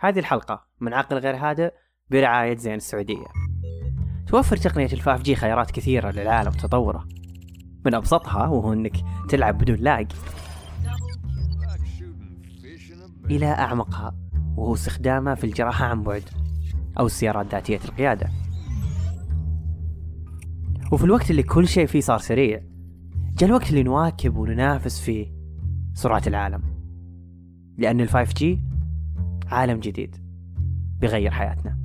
هذه الحلقة من عقل غير هادئ برعاية زين السعودية. توفر تقنية الفاف جي خيارات كثيرة للعالم وتطوره. من أبسطها وهو أنك تلعب بدون لاج إلى أعمقها وهو استخدامه في الجراحة عن بعد أو السيارات ذاتية القيادة. وفي الوقت اللي كل شيء فيه صار سريع جاء الوقت اللي نواكب وننافس فيه سرعة العالم. لأن ال five G عالم جديد بيغير حياتنا.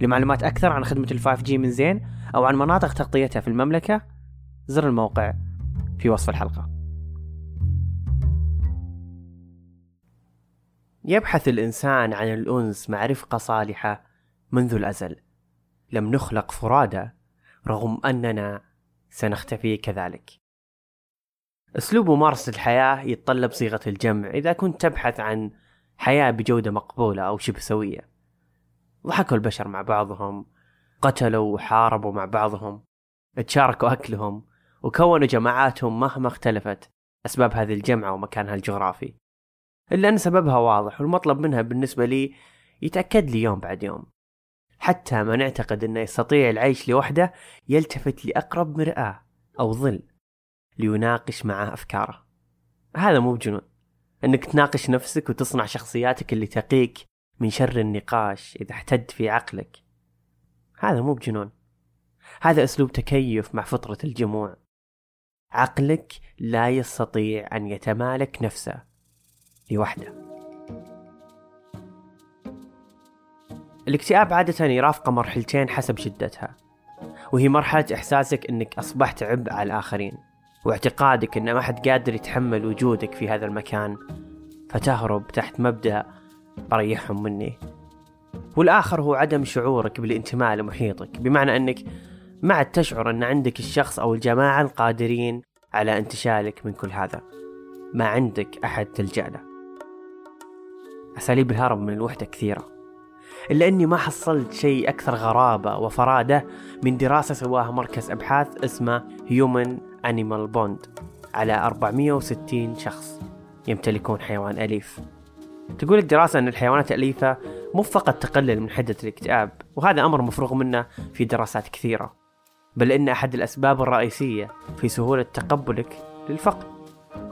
لمعلومات أكثر عن خدمة ال five G من زين أو عن مناطق تغطيتها في المملكة زر الموقع في وصف الحلقة. يبحث الإنسان عن الأنس مع رفقة صالحة منذ الأزل. لم نخلق فرادى رغم أننا سنختفي كذلك. أسلوب ممارسة الحياة يتطلب صيغة الجمع. إذا كنت تبحث عن حياة بجودة مقبولة أو شبه سوية. ضحكوا البشر مع بعضهم قتلوا وحاربوا مع بعضهم تشاركوا أكلهم وكونوا جماعاتهم مهما اختلفت أسباب هذه الجمعة ومكانها الجغرافي. إلا أن سببها واضح والمطلب منها بالنسبة لي يتأكد لي يوم بعد يوم. حتى ما نعتقد أنه يستطيع العيش لوحده يلتفت لأقرب مرآة أو ظل ليناقش معه أفكاره. هذا مو بجنون. أنك تناقش نفسك وتصنع شخصياتك اللي تقيك من شر النقاش إذا احتد في عقلك. هذا مو بجنون. هذا أسلوب تكيف مع فطرة الجموع. عقلك لا يستطيع أن يتمالك نفسه لوحده. الاكتئاب عادة يرافقه مرحلتين حسب شدتها وهي مرحلة إحساسك أنك أصبحت عبء على الآخرين. واعتقادك أن ما حد قادر يتحمل وجودك في هذا المكان فتهرب تحت مبدأ بريحهم مني. والآخر هو عدم شعورك بالانتماء لمحيطك بمعنى أنك ما عاد تشعر أن عندك الشخص أو الجماعة القادرين على انتشالك من كل هذا. ما عندك أحد تلجأ له. أساليب الهرب من الوحدة كثيرة. إلا أني ما حصلت شيء أكثر غرابة وفرادة من دراسة سواها مركز أبحاث اسمه Human Animal Bond على 460 شخص يمتلكون حيوان أليف. تقول الدراسة أن الحيوانات الأليفة مو فقط تقلل من حدة الاكتئاب وهذا أمر مفروغ منه في دراسات كثيرة بل إن أحد الأسباب الرئيسية في سهولة تقبلك للفقد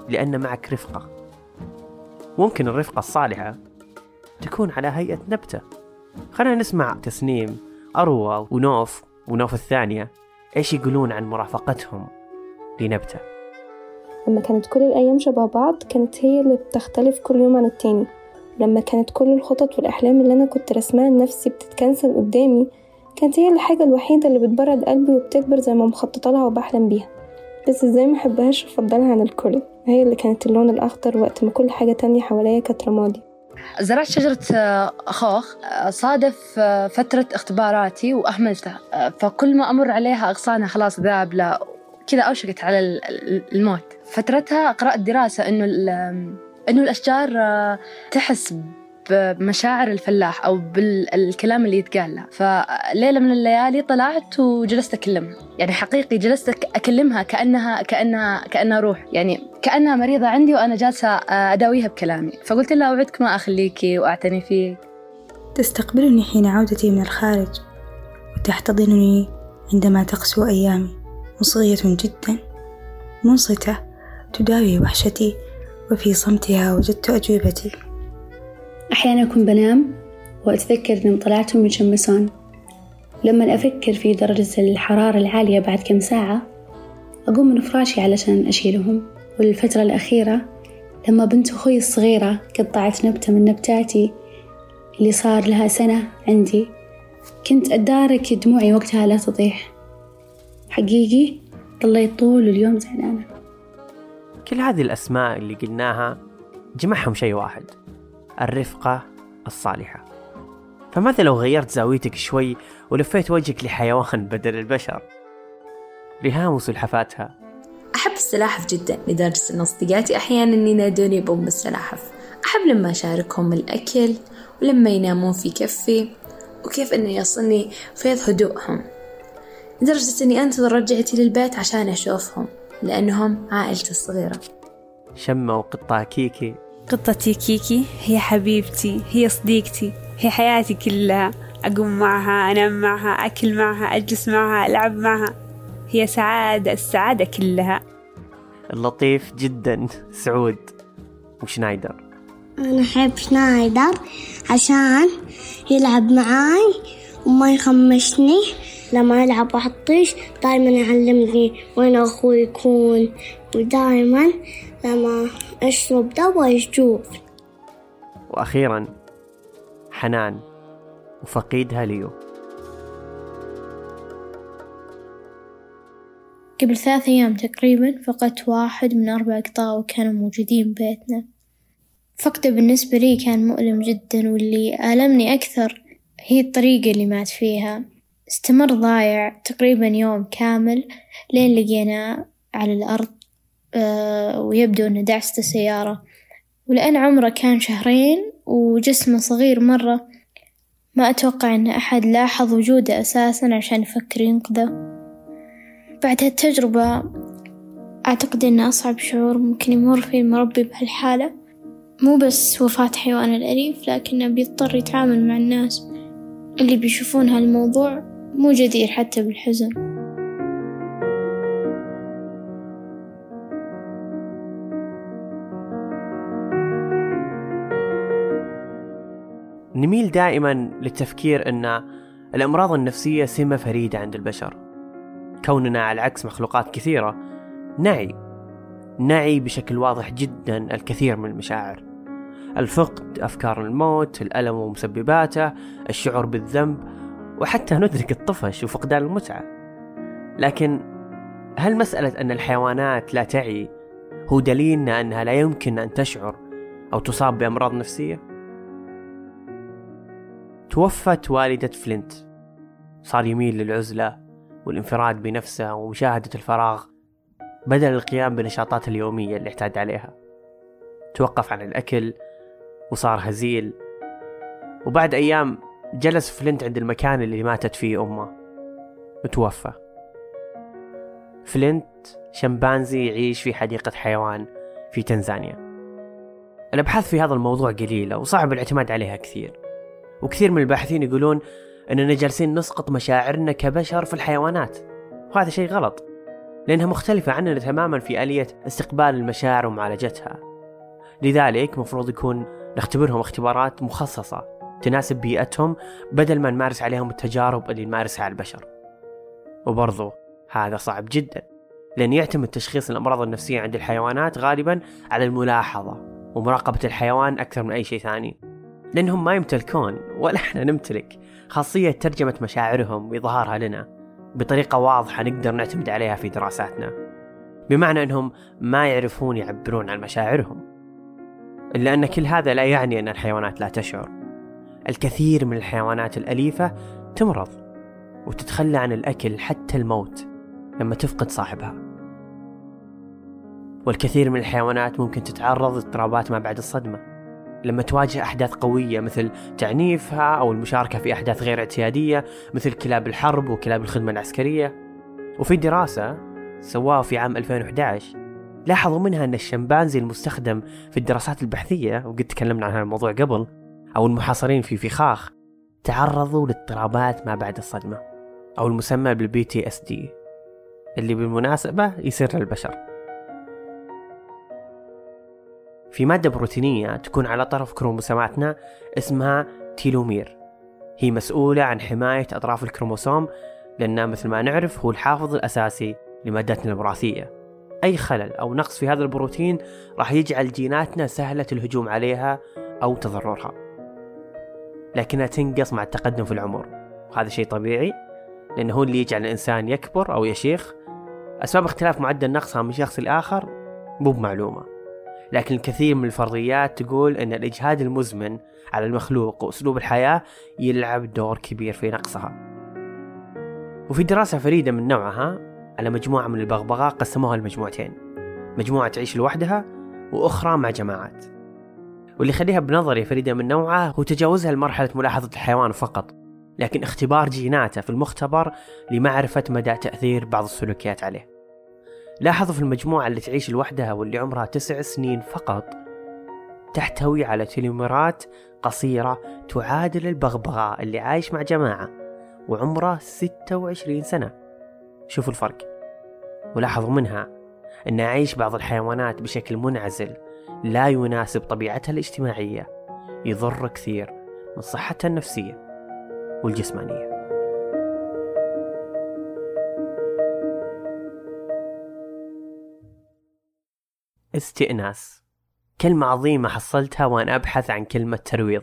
لأن معك رفقة. ممكن الرفقة الصالحة تكون على هيئة نبتة. خلينا نسمع تسنيم أروى ونوف ونوف الثانية إيش يقولون عن مرافقتهم؟ لنبتة. لما كانت كل الأيام شبه بعض كانت هي اللي بتختلف كل يوم عن التاني. لما كانت كل الخطط والأحلام اللي أنا كنت رسمها لنفسي بتتكنسل قدامي كانت هي الحاجة الوحيدة اللي بتبرد قلبي وبتكبر زي ما مخططة لها وبحلم بيها. بس إزاي محبهاش وافضلها عن الكل. هي اللي كانت اللون الأخضر وقت ما كل حاجة تانية حواليا كانت رمادي. زرعت شجرة خوخ صادف فترة اختباراتي وأهملتها. فكل ما أمر عليها أغصانها خلاص ذابلة كذا أوشكت على الموت. فترتها قرأت دراسة إنه إنه الأشجار تحس بمشاعر الفلاح أو بالكلام اللي يتقال لها فليلة من الليالي طلعت وجلست أكلمها. يعني حقيقي جلست أكلمها كأنها كأنها كأنها روح. يعني كأنها مريضة عندي وأنا جالسة أداويها بكلامي. فقلت لها أوعدك ما أخليكي وأعتني فيك. تستقبلني حين عودتي من الخارج وتحتضنني عندما تقسو أيامي. مصغية جدا منصتة تداوي وحشتي وفي صمتها وجدت أجوبتي. أحيانا أكون بنام وأتذكر أنهم طلعتهم يشمسون. لما أفكر في درجة الحرارة العالية بعد كم ساعة أقوم من فراشي علشان أشيلهم. والفترة الأخيرة لما بنت أخوي الصغيرة قطعت نبتة من نبتاتي اللي صار لها سنة عندي كنت أدارك دموعي وقتها لا تطيح. حقيقي ضليت طول اليوم زعلانة. كل هذه الأسماء اللي قلناها جمعهم شيء واحد الرفقة الصالحة. فماذا لو غيرت زاويتك شوي ولفيت وجهك لحيوان بدل البشر؟ ريهام وسلحفاتها أحب السلاحف جدا لدرجة أن أصدقائي أحيانا ينادوني بأم السلاحف. أحب لما أشاركهم الأكل ولما ينامون في كفي وكيف أنه يصلني فيض هدوءهم. لدرجة أني أنتظر رجعتي للبيت عشان أشوفهم لأنهم عائلتي الصغيرة. شموا قطة كيكي. قطتي كيكي هي حبيبتي هي صديقتي هي حياتي كلها. أقوم معها أنام معها أكل معها أجلس معها ألعب معها. هي سعادة السعادة كلها. اللطيف جدا. سعود. وشنايدر أنا أحب شنايدر عشان يلعب معاي وما يخمشني لما ألعب وأحطيش دايما يعلمني وين أخوي يكون ودايما لما أشرب دواء يشوف. وأخيرا حنان وفقيدها ليو. قبل ثلاث أيام تقريبا فقدت واحد من أربع أقطاع كانوا موجودين ببيتنا فقدة بالنسبة لي كان مؤلم جدا واللي ألمني أكثر هي الطريقة اللي مات فيها. استمر ضايع تقريبا يوم كامل لين لقيناه على الأرض أه ويبدو أنه دعست السيارة ولأن عمره كان شهرين وجسمه صغير مرة ما أتوقع أن أحد لاحظ وجوده أساسا عشان يفكر ينقذه. بعد هالتجربة أعتقد أن أصعب شعور ممكن يمر فيه المربي بهالحالة. مو بس وفاة حيوانه الأليف لكنه بيضطر يتعامل مع الناس اللي بيشوفون هالموضوع مو جدير حتى بالحزن. نميل دائما للتفكير أن الأمراض النفسية سمة فريدة عند البشر. كوننا على عكس مخلوقات كثيرة نعي. نعي بشكل واضح جدا الكثير من المشاعر. الفقد أفكار الموت الألم ومسبباته الشعور بالذنب وحتى ندرك الطفش وفقدان المتعة. لكن هل مسألة أن الحيوانات لا تعي هو دليلنا أنها لا يمكن أن تشعر أو تصاب بأمراض نفسية؟ توفت والدة فلينت صار يميل للعزلة والانفراد بنفسه ومشاهدة الفراغ. بدل القيام بنشاطاته اليومية اللي اعتاد عليها. توقف عن الأكل وصار هزيل. وبعد أيام جلس فلينت عند المكان اللي ماتت فيه أمه. وتوفى فلينت شمبانزي يعيش في حديقة حيوان في تنزانيا. الأبحاث في هذا الموضوع قليلة وصعب الاعتماد عليها كثير. وكثير من الباحثين يقولون أننا جالسين نسقط مشاعرنا كبشر في الحيوانات. وهذا شيء غلط لأنها مختلفة عننا تماما في آلية استقبال المشاعر ومعالجتها. لذلك مفروض يكون نختبرهم اختبارات مخصصة. تناسب بيئتهم بدل ما نمارس عليهم التجارب اللي نمارسها على البشر. وبرضو هذا صعب جدا لأن يعتمد تشخيص الأمراض النفسية عند الحيوانات غالبا على الملاحظة ومراقبة الحيوان أكثر من أي شيء ثاني. لأنهم ما يمتلكون ولا إحنا نمتلك خاصية ترجمة مشاعرهم وإظهارها لنا بطريقة واضحة نقدر نعتمد عليها في دراساتنا. بمعنى أنهم ما يعرفون يعبرون عن مشاعرهم إلا أن كل هذا لا يعني أن الحيوانات لا تشعر. الكثير من الحيوانات الأليفة تمرض وتتخلى عن الأكل حتى الموت لما تفقد صاحبها. والكثير من الحيوانات ممكن تتعرض لاضطرابات ما بعد الصدمة. لما تواجه أحداث قوية مثل تعنيفها أو المشاركة في أحداث غير اعتيادية مثل كلاب الحرب وكلاب الخدمة العسكرية. وفي دراسة سواها في عام 2011 لاحظوا منها أن الشمبانزي المستخدم في الدراسات البحثية وقد تكلمنا عن هذا الموضوع قبل أو المحاصرين في فخاخ تعرضوا لاضطرابات ما بعد الصدمة أو المسمى بال PTSD اللي بالمناسبة يصير للبشر في مادة بروتينية تكون على طرف كروموسوماتنا اسمها تيلومير. هي مسؤولة عن حماية أطراف الكروموسوم لأنه مثل ما نعرف هو الحافظ الأساسي لمادتنا الوراثية. أي خلل أو نقص في هذا البروتين راح يجعل جيناتنا سهلة الهجوم عليها أو تضررها. لكنها تنقص مع التقدم في العمر. وهذا شيء طبيعي لأنه هو اللي يجعل الإنسان يكبر أو يشيخ. أسباب اختلاف معدل نقصها من شخص لآخر مو بمعلومة. لكن الكثير من الفرضيات تقول أن الإجهاد المزمن على المخلوق وأسلوب الحياة يلعب دور كبير في نقصها. وفي دراسة فريدة من نوعها على مجموعة من البغبغاء قسموها لمجموعتين. مجموعة تعيش لوحدها وأخرى مع جماعات. واللي يخليها بنظري فريدة من نوعها هو تجاوزها لمرحلة ملاحظة الحيوان فقط لكن اختبار جيناته في المختبر لمعرفة مدى تأثير بعض السلوكيات عليه. لاحظوا في المجموعة اللي تعيش لوحدها واللي عمرها تسع سنين فقط تحتوي على تليمرات قصيرة تعادل البغبغاء اللي عايش مع جماعة وعمره 26 سنة. شوفوا الفرق. ولاحظوا منها أن يعيش بعض الحيوانات بشكل منعزل لا يناسب طبيعتها الاجتماعية يضر كثير من صحتها النفسية والجسمانية. استئناس. كلمة عظيمة حصلتها وأنا أبحث عن كلمة ترويض.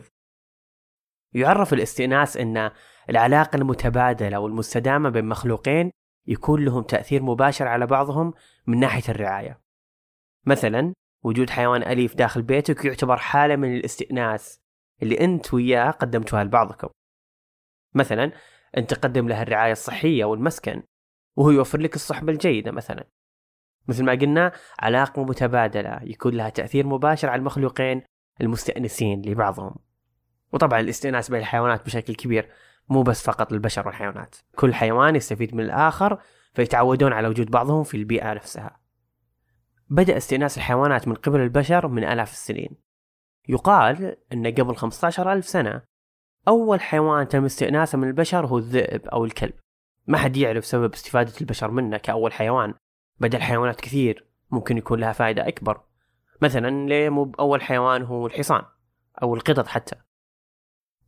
يعرف الاستئناس أن العلاقة المتبادلة والمستدامة بين مخلوقين يكون لهم تأثير مباشر على بعضهم من ناحية الرعاية. مثلا وجود حيوان أليف داخل بيتك يعتبر حالة من الاستئناس اللي أنت وياه قدمتوها لبعضكم. مثلا أنت تقدم له الرعاية الصحية والمسكن وهو يوفر لك الصحبة الجيدة مثلا. مثل ما قلنا علاقة متبادلة يكون لها تأثير مباشر على المخلوقين المستأنسين لبعضهم. وطبعا الاستئناس بين الحيوانات بشكل كبير مو بس فقط البشر والحيوانات. كل حيوان يستفيد من الآخر فيتعودون على وجود بعضهم في البيئة نفسها. بدأ استئناس الحيوانات من قبل البشر من آلاف السنين. يقال أن قبل 15 ألف سنة أول حيوان تم استئناسه من البشر هو الذئب أو الكلب. ما حد يعرف سبب استفادة البشر منه كأول حيوان. بدل حيوانات كثير ممكن يكون لها فائدة أكبر. مثلا ليه مو أول حيوان هو الحصان أو القطط حتى.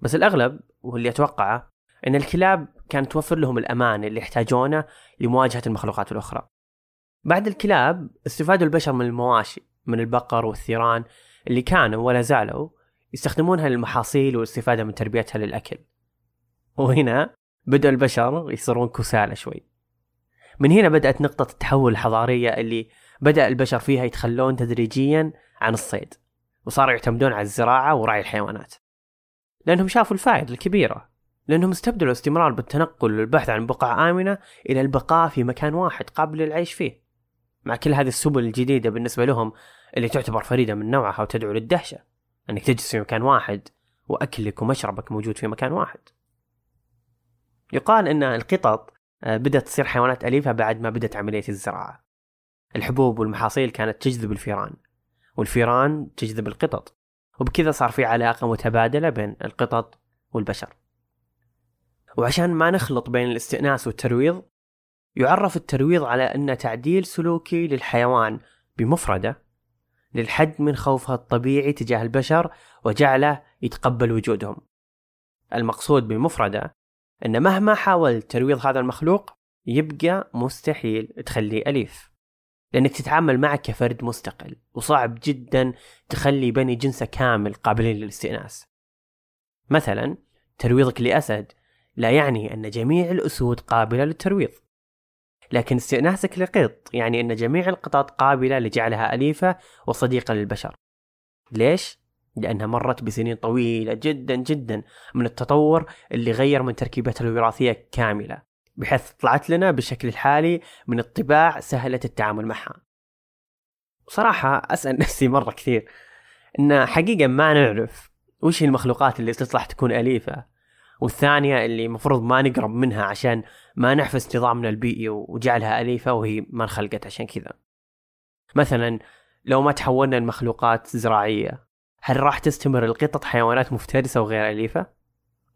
بس الأغلب واللي أتوقعه أن الكلاب كانت توفر لهم الأمان اللي يحتاجونه لمواجهة المخلوقات الأخرى. بعد الكلاب استفادوا البشر من المواشي من البقر والثيران اللي كانوا ولا زالوا يستخدمونها للمحاصيل والاستفادة من تربيتها للأكل. وهنا بدأ البشر يصيرون كسالى شوي. من هنا بدأت نقطة التحول الحضارية اللي بدأ البشر فيها يتخلون تدريجيا عن الصيد وصاروا يعتمدون على الزراعة ورعي الحيوانات. لأنهم شافوا الفائدة الكبيرة لأنهم استبدلوا الاستمرار بالتنقل والبحث عن بقعة آمنة إلى البقاء في مكان واحد قابل للعيش فيه. مع كل هذه السبل الجديدة بالنسبة لهم اللي تعتبر فريدة من نوعها وتدعو للدهشة. أنك تجلس في مكان واحد وأكلك ومشربك موجود في مكان واحد. يقال أن القطط آه، بدأت تصير حيوانات أليفة بعد ما بدأت عملية الزراعة. الحبوب والمحاصيل كانت تجذب الفيران والفيران تجذب القطط وبكذا صار في علاقة متبادلة بين القطط والبشر. وعشان ما نخلط بين الاستئناس والترويض يعرف الترويض على أنه تعديل سلوكي للحيوان بمفردة للحد من خوفها الطبيعي تجاه البشر وجعله يتقبل وجودهم. المقصود بمفردة أن مهما حاولت ترويض هذا المخلوق يبقى مستحيل تخليه أليف لأنك تتعامل معه كفرد مستقل وصعب جدا تخلي بني جنسه كامل قابلين للاستئناس. مثلا ترويضك لأسد لا يعني أن جميع الأسود قابلة للترويض. لكن استئناسك لقط يعني أن جميع القطط قابلة لجعلها أليفة وصديقة للبشر. ليش؟ لأنها مرت بسنين طويلة جدا جدا من التطور اللي غير من تركيبتها الوراثية كاملة بحيث طلعت لنا بالشكل الحالي من الطباع سهلة التعامل معها. صراحة أسأل نفسي مرة كثير إن حقيقة ما نعرف وش المخلوقات اللي تطلع تكون أليفة؟ والثانية اللي المفروض ما نقرب منها عشان ما نحفز نظامنا البيئي وجعلها أليفة وهي ما انخلقت عشان كذا مثلا لو ما تحولنا لمخلوقات زراعية هل راح تستمر القطط حيوانات مفترسة وغير أليفة؟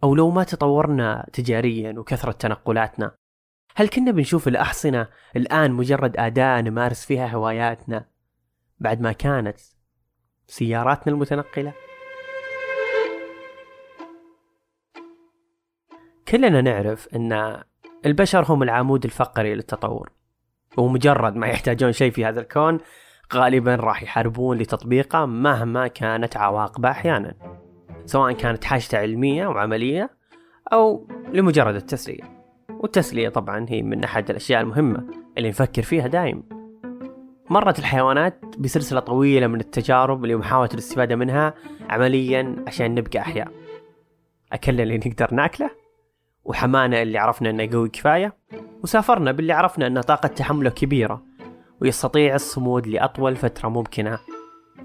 أو لو ما تطورنا تجاريا وكثرة تنقلاتنا هل كنا بنشوف الأحصنة الآن مجرد أداة نمارس فيها هواياتنا بعد ما كانت سياراتنا المتنقلة؟ كلنا نعرف أن البشر هم العمود الفقري للتطور. ومجرد ما يحتاجون شيء في هذا الكون غالبا راح يحاربون لتطبيقه مهما كانت عواقبه أحيانا. سواء كانت حاجته علمية وعملية أو لمجرد التسلية. والتسلية طبعا هي من أحد الأشياء المهمة اللي نفكر فيها دايم. مرت الحيوانات بسلسلة طويلة من التجارب لمحاولة الاستفادة منها عمليا عشان نبقى أحياء. أكلنا اللي نقدر ناكله وحمانا اللي عرفنا إنه قوي كفاية وسافرنا باللي عرفنا ان طاقة تحمله كبيرة ويستطيع الصمود لأطول فترة ممكنة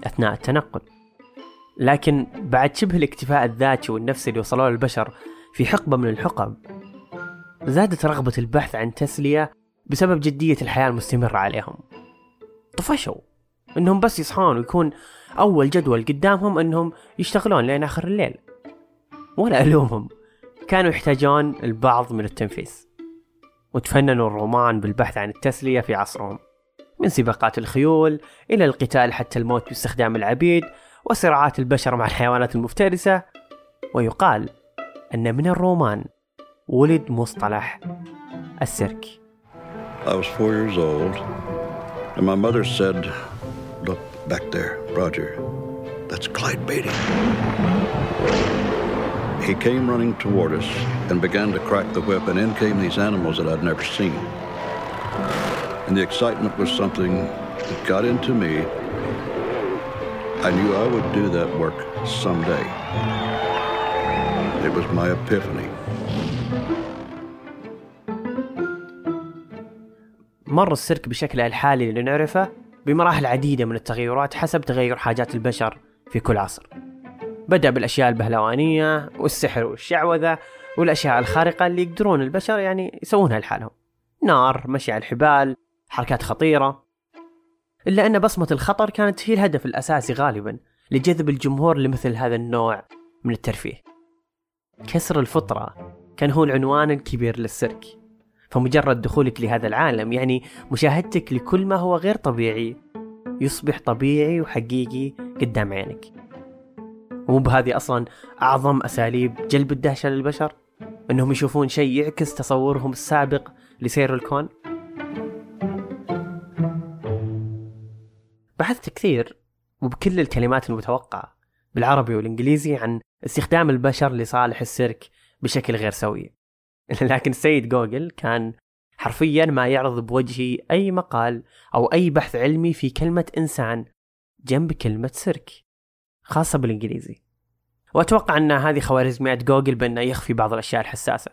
أثناء التنقل. لكن بعد شبه الاكتفاء الذاتي والنفسي اللي وصلوا البشر في حقبة من الحقب زادت رغبة البحث عن تسلية بسبب جدية الحياة المستمرة عليهم. طفشوا إنهم بس يصحون ويكون أول جدول قدامهم إنهم يشتغلون لين آخر الليل ولا ألومهم. كانوا يحتاجون البعض من التنفيس وتفننوا الرومان بالبحث عن التسلية في عصرهم من سباقات الخيول إلى القتال حتى الموت باستخدام العبيد وصراعات البشر مع الحيوانات المفترسة ويقال أن من الرومان ولد مصطلح السيرك I was four years old, and my mother said, Look back there, Roger. That's Clyde Beatty. He came running toward us and began to crack the whip, and in came these animals that I'd never seen. And the excitement was something that got into me. I knew I would do that work someday. It was my epiphany. مر السيرك بشكله الحالي اللي نعرفه بمراحل عديدة من التغيرات حسب تغير حاجات البشر في كل عصر بدأ بالأشياء البهلوانية والسحر والشعوذة والأشياء الخارقة اللي يقدرون البشر يعني يسوونها لحالهم. نار مشي على الحبال حركات خطيرة. إلا أن بصمة الخطر كانت هي الهدف الأساسي غالبا لجذب الجمهور لمثل هذا النوع من الترفيه. كسر الفطرة كان هو العنوان الكبير للسيرك. فمجرد دخولك لهذا العالم يعني مشاهدتك لكل ما هو غير طبيعي يصبح طبيعي وحقيقي قدام عينك. ومو بهذه أصلا أعظم أساليب جلب الدهشة للبشر؟ إنهم يشوفون شيء يعكس تصورهم السابق لسير الكون؟ بحثت كثير وبكل الكلمات المتوقعة بالعربي والإنجليزي عن استخدام البشر لصالح السيرك بشكل غير سوي. لكن السيد جوجل كان حرفيا ما يعرض بوجهي أي مقال أو أي بحث علمي في كلمة إنسان جنب كلمة سيرك. خاصة بالإنجليزي. وأتوقع أن هذه خوارزميات جوجل بأنه يخفي بعض الأشياء الحساسة.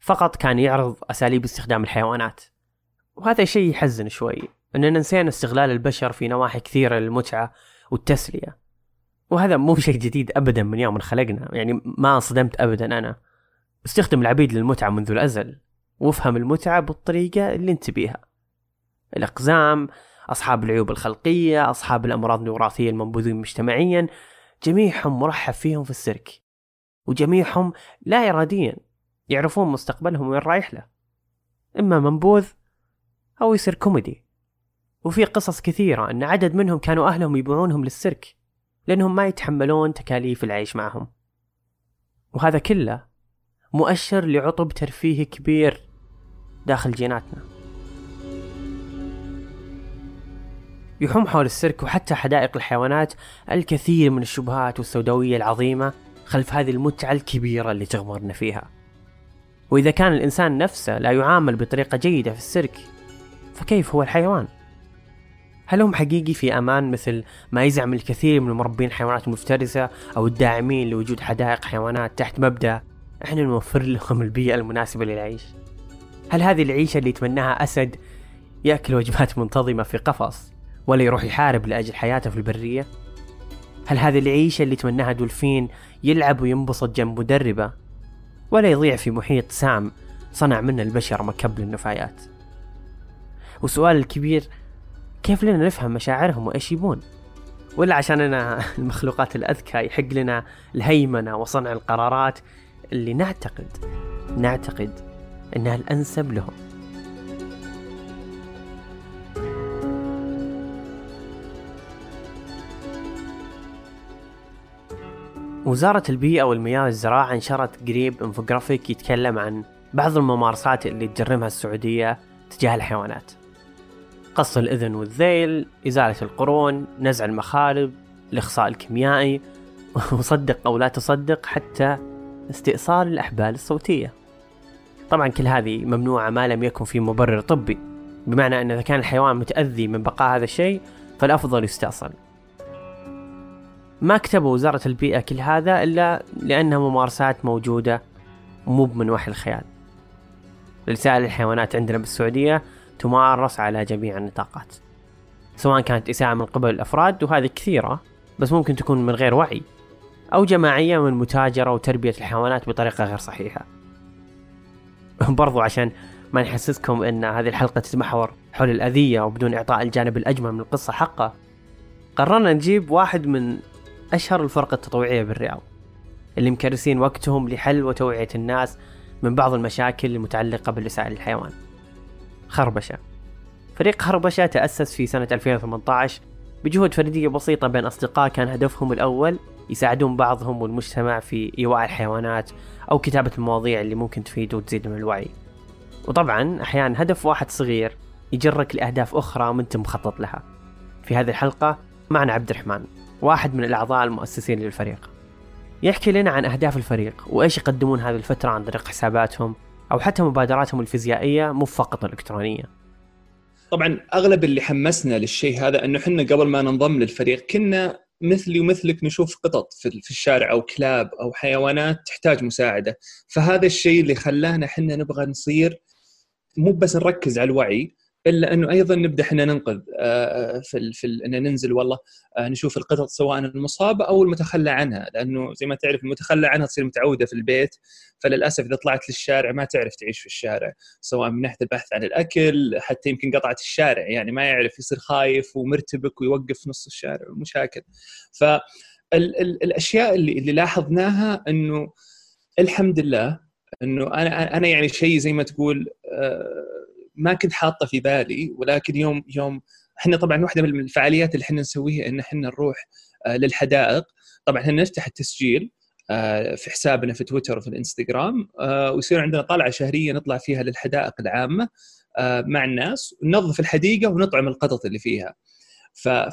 فقط كان يعرض أساليب استخدام الحيوانات. وهذا شيء يحزن شوي أننا نسينا استغلال البشر في نواحي كثيرة للمتعة والتسلية. وهذا مو شيء جديد أبدا من يوم خلقنا يعني ما انصدمت أبدا أنا. استخدم العبيد للمتعة منذ الأزل وافهم المتعة بالطريقة اللي أنت بيها الأقزام أصحاب العيوب الخلقية أصحاب الأمراض الوراثية المنبوذين مجتمعيا جميعهم مرحب فيهم في السيرك وجميعهم لا إراديا يعرفون مستقبلهم وين رايح له إما منبوذ أو يصير كوميدي. وفي قصص كثيرة أن عدد منهم كانوا أهلهم يبيعونهم للسيرك لأنهم ما يتحملون تكاليف العيش معهم. وهذا كله مؤشر لعطب ترفيهي كبير داخل جيناتنا. يحوم حول السيرك وحتى حدائق الحيوانات الكثير من الشبهات والسوداوية العظيمة خلف هذه المتعة الكبيرة اللي تغمرنا فيها وإذا كان الإنسان نفسه لا يعامل بطريقة جيدة في السيرك فكيف هو الحيوان؟ هل هم حقيقي في أمان مثل ما يزعم الكثير من مربين الحيوانات المفترسة أو الداعمين لوجود حدائق حيوانات تحت مبدأ إحنا نوفر لهم البيئة المناسبة للعيش؟ هل هذه العيشة اللي يتمناها أسد يأكل وجبات منتظمة في قفص ولا يروح يحارب لأجل حياته في البرية؟ هل هذه العيشة اللي يتمناها دولفين يلعب وينبسط جنب مدربة؟ ولا يضيع في محيط سام صنع منه البشر مكب للنفايات والسؤال الكبير كيف لنا نفهم مشاعرهم وإيش يبون؟ ولا عشان أنا المخلوقات الأذكى يحق لنا الهيمنة وصنع القرارات اللي نعتقد نعتقد أنها الأنسب لهم. وزارة البيئة والمياه والزراعة نشرت قريب انفوجرافيك يتكلم عن بعض الممارسات اللي تجرمها السعودية تجاه الحيوانات. قص الإذن والذيل إزالة القرون نزع المخالب الإخصاء الكيميائي وصدق أو لا تصدق حتى استئصال الأحبال الصوتية. طبعا كل هذه ممنوعة ما لم يكن في مبرر طبي بمعنى أن إذا كان الحيوان متأذي من بقاء هذا الشيء فالأفضل يستأصل. ما كتبوا وزارة البيئة كل هذا إلا لأنها ممارسات موجودة مو من وحي الخيال. رسائل الحيوانات عندنا بالسعودية تمارس على جميع النطاقات. سواء كانت إساءة من قبل الأفراد وهذه كثيرة بس ممكن تكون من غير وعي أو جماعية من متاجرة وتربية الحيوانات بطريقة غير صحيحة. برضو عشان ما نحسسكم أن هذه الحلقة تتمحور حول الأذية وبدون إعطاء الجانب الأجمل من القصة حقه قررنا نجيب واحد من أشهر الفرق التطوعية بالرياض اللي مكرسين وقتهم لحل وتوعية الناس من بعض المشاكل المتعلقة بالوسائل الحيوان خربشة. فريق خربشة تأسس في سنة 2018 بجهود فردية بسيطة بين أصدقاء كان هدفهم الأول يساعدون بعضهم والمجتمع في إيواء الحيوانات أو كتابة المواضيع اللي ممكن تفيد وتزيد من الوعي. وطبعا أحيانا هدف واحد صغير يجرك لأهداف أخرى ما أنت مخطط لها. في هذه الحلقة معنا عبد الرحمن. واحد من الأعضاء المؤسسين للفريق. يحكي لنا عن أهداف الفريق وإيش يقدمون هذه الفترة عن طريق حساباتهم أو حتى مبادراتهم الفيزيائية مو فقط الإلكترونية. طبعا أغلب اللي حمسنا للشيء هذا إنه إحنا قبل ما ننضم للفريق كنا مثلي ومثلك نشوف قطط في الشارع أو كلاب أو حيوانات تحتاج مساعدة. فهذا الشيء اللي خلانا إحنا نبغى نصير مو بس نركز على الوعي إلا أنه أيضا نبدأ إحنا ننقذ آه، في ال في ال ان ننزل والله آه، نشوف القطط سواء المصابه أو المتخلى عنها لأنه زي ما تعرف المتخلى عنها تصير متعودة في البيت فللأسف إذا طلعت للشارع ما تعرف تعيش في الشارع سواء من ناحية البحث عن الأكل حتى يمكن قطعت الشارع يعني ما يعرف يصير خايف ومرتبك ويوقف في نص الشارع ومشاكل. ف الأشياء اللي اللي لاحظناها إنه الحمد لله إنه أنا أنا يعني شيء زي ما تقول آه، ما كنت حاطه في بالي ولكن يوم يوم إحنا طبعا واحدة من الفعاليات اللي إحنا نسويها إن إحنا نروح آه، للحدائق. طبعا إحنا نفتح التسجيل آه، في حسابنا في تويتر وفي الإنستغرام آه، ويصير عندنا طلعة شهرية نطلع فيها للحدائق العامة مع الناس ننظف الحديقة ونطعم القطط اللي فيها.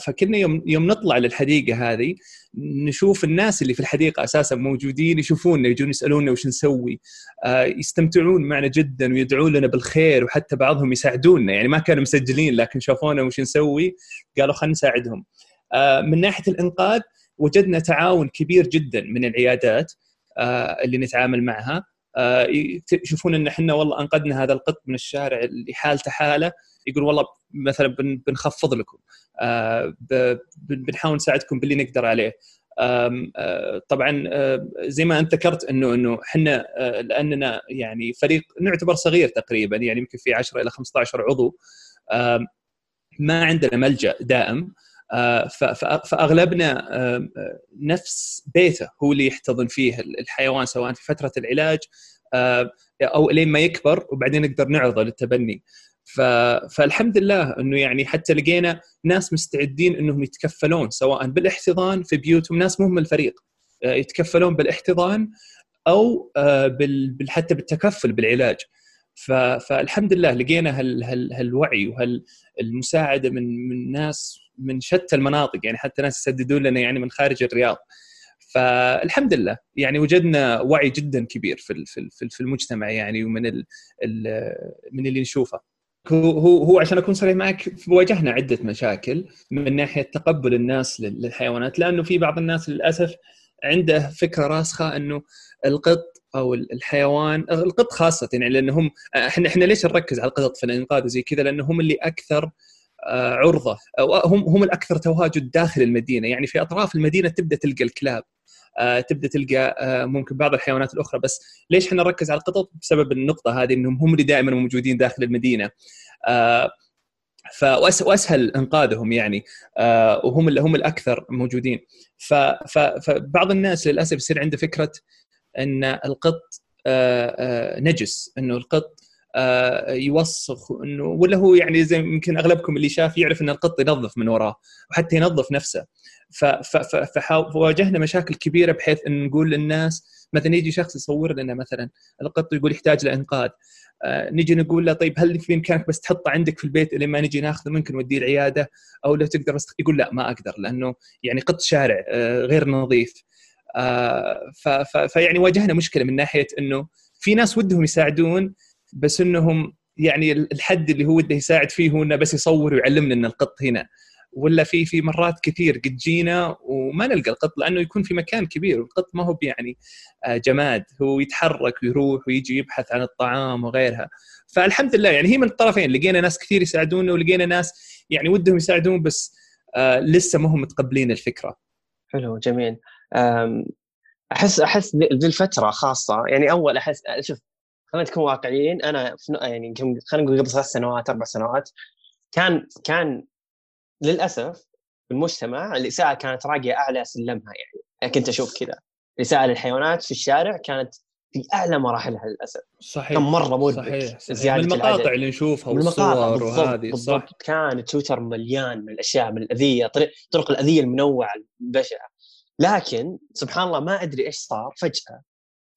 فكنا يوم يوم نطلع للحديقة هذه نشوف الناس اللي في الحديقة أساسا موجودين يشوفونا يجون يسألونا وش نسوي. آه يستمتعون معنا جدا ويدعون لنا بالخير وحتى بعضهم يساعدونا. يعني ما كانوا مسجلين لكن شافونا وش نسوي قالوا خلينا نساعدهم. آه من ناحية الإنقاذ وجدنا تعاون كبير جدا من العيادات آه اللي نتعامل معها. يشوفون إن إحنا والله أنقذنا هذا القط من الشارع اللي حالته حالة. يقول والله مثلا بنخفض لكم آه، بنحاول نساعدكم باللي نقدر عليه. آه، طبعا آه، زي ما أنت ذكرت إنه إنه إحنا لأننا يعني فريق نعتبر صغير تقريبا يعني يمكن في 10 إلى 15 عضو. ما عندنا ملجأ دائم. فأغلبنا نفس بيته هو اللي يحتضن فيه الحيوان سواء في فترة العلاج أو لين ما يكبر وبعدين نقدر نعرضه للتبني. ف... فالحمد لله إنه يعني حتى لقينا ناس مستعدين إنهم يتكفلون سواء بالإحتضان في بيوتهم ناس مو من الفريق آه، يتكفلون بالإحتضان أو آه، بال... حتى بالتكفل بالعلاج ف... فالحمد لله لقينا هال... هال... هالوعي وهالمساعده من من ناس من شتى المناطق يعني حتى ناس يسددون لنا يعني من خارج الرياض فالحمد لله يعني وجدنا وعي جدا كبير في في المجتمع يعني ومن. من اللي نشوفه هو هو عشان أكون صريح معك واجهنا عدة مشاكل من ناحية تقبل الناس للحيوانات لأنه في بعض الناس للأسف عنده فكرة راسخة إنه القط أو الحيوان القط خاصة يعني لأنهم إحنا إحنا ليش نركز على القطط في الإنقاذ وزي كذا؟ لأنه هم اللي أكثر آه، عرضة أو هم هم الأكثر تواجد داخل المدينة. يعني في أطراف المدينة تبدأ تلقى الكلاب. تبدأ تلقى آه، ممكن بعض الحيوانات الأخرى. بس ليش إحنا نركز على القطط؟ بسبب النقطة هذه إنهم هم اللي دائما موجودين داخل المدينة. آه، فاسهل إنقاذهم يعني. وهم اللي هم الأكثر موجودين. فبعض الناس للأسف يصير عنده فكرة إن القط نجس إنه القط يوسخ إنه ولا هو يعني زي يمكن أغلبكم اللي شاف يعرف إن القط ينظف من وراه وحتى ينظف نفسه. فواجهنا مشاكل كبيرة بحيث إن نقول للناس مثلا يجي شخص يصور لنا مثلا القط يقول يحتاج لإنقاذ. آه نجي نقول له طيب هل في إمكانك بس تحطه عندك في البيت لما نجي ناخذه؟ ممكن نوديه العيادة أو لو تقدر بس يقول لا ما أقدر لأنه يعني قط شارع آه غير نظيف. آه فيعني واجهنا مشكلة من ناحية إنه في ناس ودهم يساعدون بس إنهم يعني الحد اللي هو وده يساعد فيه هو إنه بس يصور ويعلمنا إن القط هنا. ولا في في مرات كثير قد جينا وما نلقى القط لأنه يكون في مكان كبير. والقط ما هو يعني آه، جماد. هو يتحرك ويروح ويجي يبحث عن الطعام وغيرها. فالحمد لله يعني هي من الطرفين. لقينا ناس كثير يساعدونا ولقينا ناس يعني ودهم يساعدون بس آه لسه ما هم متقبلين الفكرة. حلو جميل. احس أحس ذي الفترة خاصة يعني أول احس شوف خلينا نكون واقعيين. أنا يعني خلينا نقول قبل ثلاث سنوات أربع سنوات كان كان للأسف بالمجتمع الإساءة كانت راقية أعلى سلمها يعني, كنت أشوف كذا. الاساءه للحيوانات في الشارع كانت في أعلى مراحلها للأسف. صحيح كان مرة مربك صحيح, صحيح. زيادة من المقاطع العدد. اللي نشوفها والصور وهذه بالضبط. صح كان تويتر مليان من الأشياء من الأذية طريق طرق الأذية المنوعة البشعه لكن سبحان الله ما أدري إيش صار فجأة.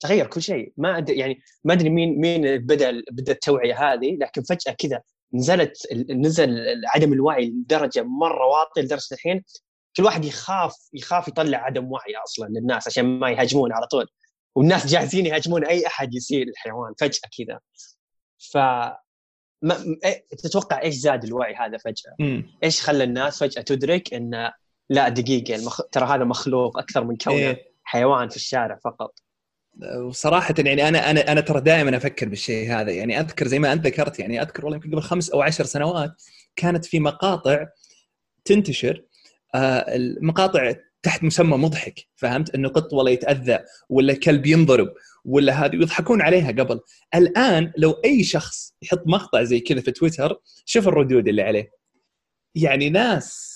تغير كل شيء ما ادري يعني ما أدري مين مين بدأ بدأ التوعية هذه لكن فجأة كذا نزلت نزل عدم الوعي لدرجة مرة واطية لدرجة الحين كل واحد يخاف يخاف يطلع عدم وعي أصلا للناس عشان ما يهاجمون على طول والناس جاهزين يهاجمون أي أحد يسيء الحيوان فجأة كذا ف ما إيه- تتوقع إيش زاد الوعي هذا فجأة؟ مم. إيش خلى الناس فجأة تدرك إن لا دقيقة المخ... ترى هذا مخلوق أكثر من كونه إيه. حيوان في الشارع فقط وصراحة يعني أنا أنا أنا ترى دائما أفكر بالشيء هذا. يعني أذكر زي ما أنت ذكرت يعني أذكر والله يمكن قبل خمس أو عشر سنوات كانت في مقاطع تنتشر آه، المقاطع تحت مسمى مضحك فهمت؟ إنه قط ولا يتأذى ولا كلب ينضرب ولا هذه ويضحكون عليها قبل. الآن لو أي شخص يحط مقطع زي كذا في تويتر شوف الردود اللي عليه. يعني ناس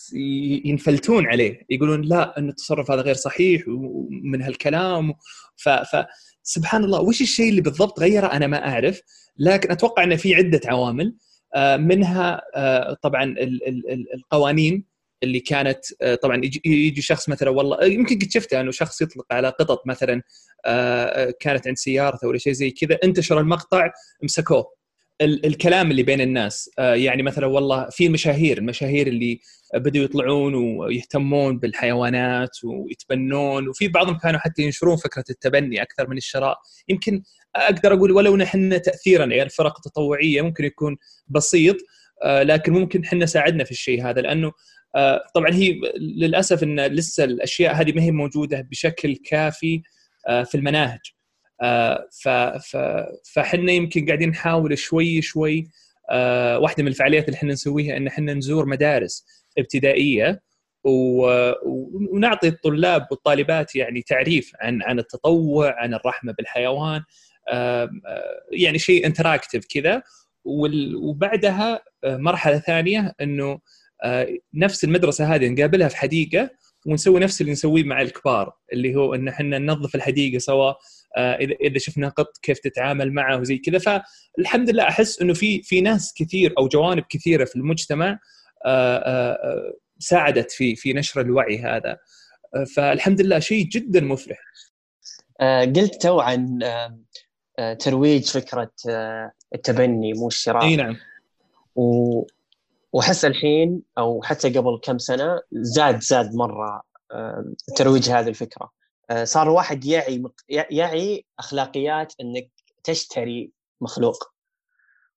ينفلتون عليه يقولون لا إن التصرف هذا غير صحيح ومن هالكلام ف, ف سبحان الله وش الشيء اللي بالضبط غيره أنا ما أعرف لكن أتوقع ان في عدة عوامل. آه، منها آه، طبعا ال- ال- ال- القوانين اللي كانت آه، طبعا يجي, شخص مثلا والله يمكن قد شفتها إنه شخص يطلق على قطط مثلا كانت عند سيارته ولا شيء زي كذا انتشر المقطع مسكوه. ال- الكلام اللي بين الناس. آه، يعني مثلا والله في المشاهير المشاهير اللي بدأوا يطلعون ويهتمون بالحيوانات ويتبنون وفي بعضهم كانوا حتى ينشرون فكرة التبني أكثر من الشراء. يمكن أقدر أقول ولو نحن تأثيرنا يعني الفرق التطوعية ممكن يكون بسيط آه، لكن ممكن إحنا ساعدنا في الشيء هذا لأنه آه، طبعا هي للأسف أن لسه الأشياء هذه ما هي موجودة بشكل كافي آه، في المناهج. فحنا يمكن قاعدين نحاول شوي شوي آه، واحدة من الفعاليات اللي إحنا نسويها إن إحنا نزور مدارس ابتدائية ونعطي الطلاب والطالبات يعني تعريف عن عن التطوع عن الرحمة بالحيوان آه، يعني شيء انتراكتيف كذا. وبعدها آه، مرحلة ثانية إنه آه، نفس المدرسة هذه نقابلها في حديقة ونسوي نفس اللي نسويه مع الكبار اللي هو إن إحنا ننظف الحديقة سوا آه، اذا إذا شفنا قط كيف تتعامل معه وزي كذا. فالحمد لله أحس إنه في في ناس كثير أو جوانب كثيرة في المجتمع آه، آه، آه، ساعدت في في نشر الوعي هذا. آه، فالحمد لله شيء جدا مفرح. آه، قلت تو عن آه، آه، ترويج فكرة آه، التبني مو الشراء. إي نعم. و... واحس الحين أو حتى قبل كم سنة زاد زاد مرة آه، ترويج هذه الفكرة. آه، صار الواحد يعي يعي أخلاقيات إنك تشتري مخلوق.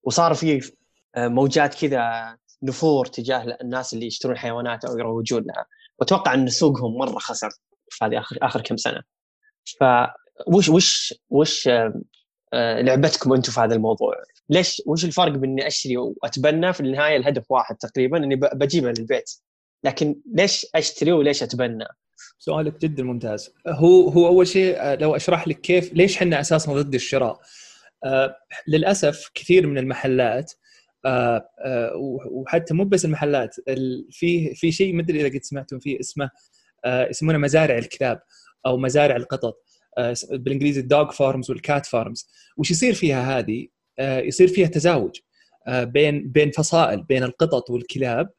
وصار في آه، موجات كذا نفور تجاه الناس اللي يشترون حيوانات أو يروجون لها. وأتوقع إن سوقهم مرة خسر في هذه اخر آخر كم سنة. فوش وش وش آه، آه، لعبتكم أنتم في هذا الموضوع؟ ليش وش الفرق بين إني أشتري وأتبنى؟ في النهاية الهدف واحد تقريبا إني بجيبه للبيت. لكن ليش أشتري وليش أتبنى؟ سؤالك جدا ممتاز. هو هو أول شيء آه، لو أشرح لك كيف ليش إحنا أساسا ضد الشراء؟ آه، للأسف كثير من المحلات آه، وحتى مو بس المحلات ال- في في شيء ما أدري إذا قد سمعتم فيه اسمه يسمونه مزارع الكلاب أو مزارع القطط. بالإنجليزي ال dog farms وال cat farms وش يصير فيها هذه؟ يصير فيها تزاوج بين بين فصائل بين القطط والكلاب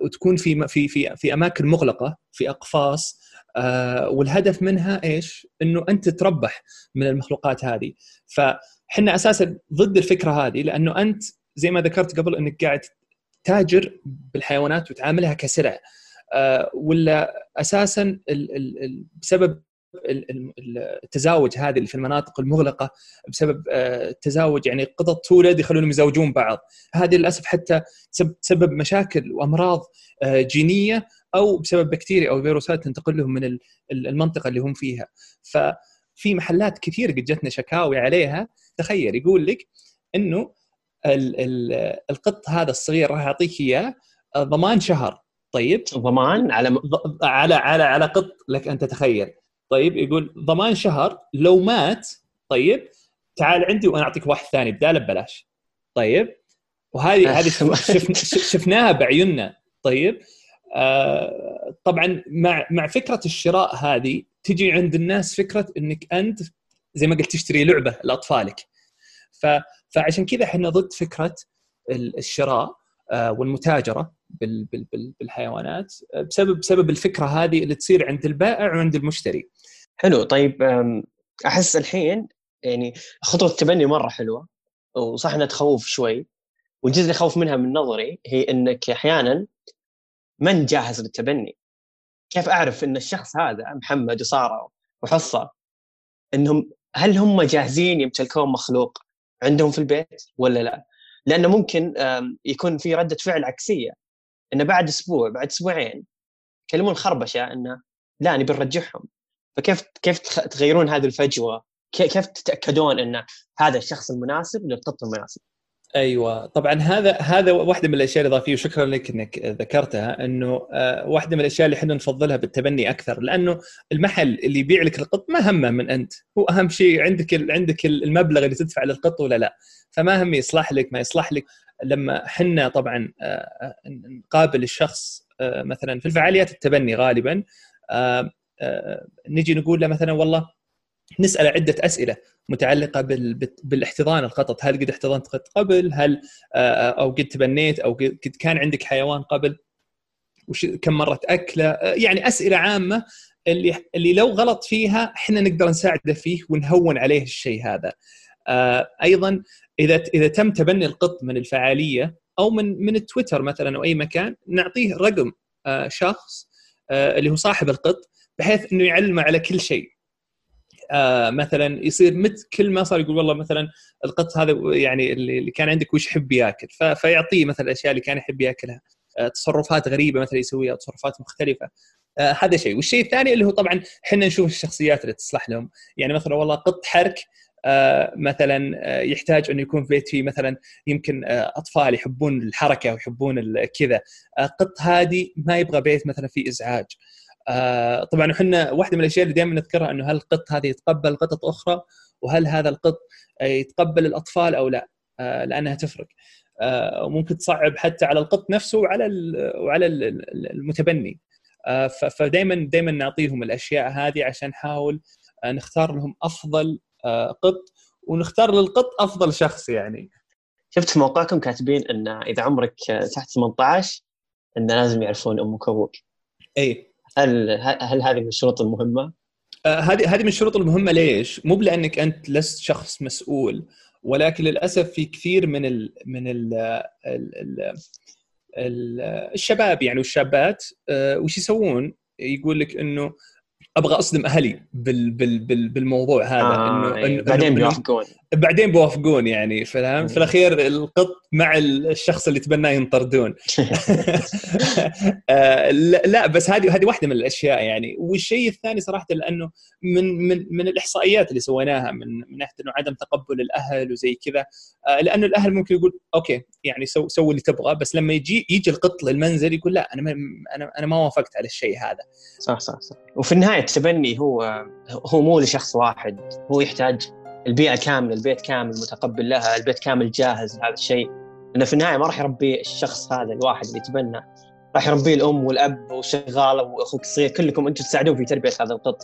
وتكون في في في في أماكن مغلقة في أقفاص آه، والهدف منها إيش؟ إنه أنت تربح من المخلوقات هذه فحنا أساسا ضد الفكرة هذه لأنه أنت زي ما ذكرت قبل إنك قاعد تاجر بالحيوانات وتعاملها كسلع آه، ولا أساسا بسبب التزاوج هذه اللي في المناطق المغلقة بسبب آه، التزاوج يعني قطط تولد يخلونهم يزوجون بعض. هذه للأسف حتى تسب- تسبب مشاكل وأمراض آه، جينية أو بسبب بكتيريا أو فيروسات تنتقل لهم من ال- ال- المنطقة اللي هم فيها. ففي محلات كثير قد جتنا شكاوي عليها. تخيل يقول لك إنه ال- ال- القط هذا الصغير راح اعطيك إياه آه، ضمان شهر. طيب؟ ضمان على على على على قط لك أن تتخيل. طيب يقول ضمان شهر لو مات طيب تعال عندي وأنا أعطيك واحد ثاني بداله ببلاش. طيب وهذه هذه شف- شفنا- شفناها بعيوننا. طيب آه، طبعا مع مع فكرة الشراء هذه تجي عند الناس فكرة إنك أنت زي ما قلت تشتري لعبة لأطفالك. ف فعشان كذا إحنا ضد فكرة الشراء آه، والمتاجرة بالحيوانات بسبب بسبب الفكرة هذه اللي تصير عند البائع وعند المشتري. حلو. طيب أحس الحين يعني خطوة التبني مرة حلوة وصح إنها تخوف شوي. والجزء اللي خوف منها من نظري هي إنك أحيانا من جاهز للتبني. كيف أعرف إن الشخص هذا محمد وسارة وحصة إنهم هل هم جاهزين يمتلكون مخلوق عندهم في البيت ولا لا؟ لأنه ممكن يكون في ردة فعل عكسية إنه بعد أسبوع بعد أسبوعين يكلمون خربشة إنه لا نبي نرجعهم فكيف كيف تغيرون هذه الفجوة؟ كيف تتأكدون إن هذا الشخص المناسب للقط المناسب؟ أيوه طبعا هذا هذا واحدة من الأشياء الإضافية وشكرا لك إنك ذكرتها إنه آه، واحدة من الأشياء اللي إحنا نفضلها بالتبني أكثر لأنه المحل اللي يبيع لك القط ما همه من أنت هو أهم شيء عندك عندك المبلغ اللي تدفع للقط ولا لا فما هم يصلح لك ما يصلح لك لما حنا طبعا آه، آه، نقابل الشخص مثلا في الفعاليات التبني غالبا نجي نقول له مثلا والله نسأل عدة أسئلة متعلقة بالإحتضان القطط هل قد احتضنت قط قبل؟ هل آه، آه، أو قد تبنيت؟ أو قد كان عندك حيوان قبل؟ وش كم مره تاكله آه، يعني أسئلة عامة اللي اللي لو غلط فيها إحنا نقدر نساعده فيه ونهون عليه الشيء هذا. أيضا إذا إذا تم تبني القط من الفعالية أو من من التويتر مثلا أو أي مكان نعطيه رقم شخص اللي هو صاحب القط بحيث إنه يعلمه على كل شيء. آه مثلا يصير مت كل ما صار يقول والله مثلا القط هذا يعني اللي كان عندك وش يحب ياكل؟ فيعطيه مثلا الأشياء اللي كان يحب ياكلها. آه تصرفات غريبة مثلا يسويها تصرفات مختلفة. آه هذا شيء. والشيء الثاني اللي هو طبعا إحنا نشوف الشخصيات اللي تصلح لهم. يعني مثلا والله قط حرك آه مثلا آه يحتاج إنه يكون في بيت فيه مثلا يمكن آه أطفال يحبون الحركة ويحبون كذا. آه، قط هادي ما يبغى بيت مثلا فيه إزعاج. آه طبعا إحنا واحدة من الأشياء اللي دائما نذكرها إنه هل القط هذا يتقبل قطط أخرى؟ وهل هذا القط يتقبل الأطفال أو لا؟ آه لأنها تفرق. آه وممكن تصعب حتى على القط نفسه وعلى وعلى المتبني. آه فدائما دائما نعطيهم الأشياء هذه عشان نحاول آه نختار لهم أفضل آه قط. ونختار للقط أفضل شخص يعني. شفت في موقعكم كاتبين إن إذا عمرك تحت 18 إن لازم يعرفون أمك وابوك اي هل هل هذه من الشروط المهمة؟ آه، هذه هذه من الشروط المهمة ليش؟ مو لانك أنت لست شخص مسؤول ولكن للأسف في كثير من ال من ال ال ال الشباب يعني والشابات آه، وش يسوون؟ يقول لك إنه أبغى أصدم أهلي بال بال بال بالموضوع هذا آه انه إيه. بعدين بيوافقون بعدين بيوافقون يعني فاهم في الأخير القط مع الشخص اللي تبناه ينطردون. آه لا بس هذه هذه واحدة من الأشياء يعني. والشيء الثاني صراحة لأنه من من من الإحصائيات اللي سويناها من من ناحيه أنه عدم تقبل الأهل وزي كذا. آه لأنه الأهل ممكن يقول okay يعني سو سوي اللي تبغى بس لما يجي يجي القط للمنزل يقول لا أنا ما أنا أنا ما وافقت على الشيء هذا. صح صح صح. وفي النهاية التبني هو هو مو لشخص واحد هو يحتاج البيئة كاملة البيت كامل متقبل لها البيت كامل جاهز لهذا الشيء لأنه في النهاية ما راح يربي الشخص هذا الواحد اللي يتبنى. راح يربيه الأم والأب والشغالة وأخوك الصغير كلكم أنتم تساعدون في تربية هذا القط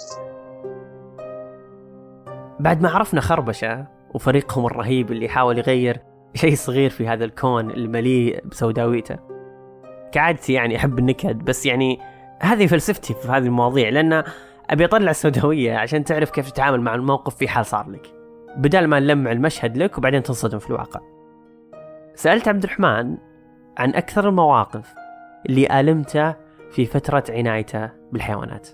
بعد ما عرفنا خربشة وفريقهم الرهيب اللي يحاول يغير شيء صغير في هذا الكون المليء بسوداويته. كعادتي يعني أحب النكد بس يعني هذه فلسفتي في هذه المواضيع لأن أبي أطلع السوداوية عشان تعرف كيف تتعامل مع الموقف في حال صار لك. بدل ما نلمع المشهد لك وبعدين تنصدم في الواقع. سألت عبد الرحمن عن أكثر المواقف اللي آلمته في فترة عنايته بالحيوانات.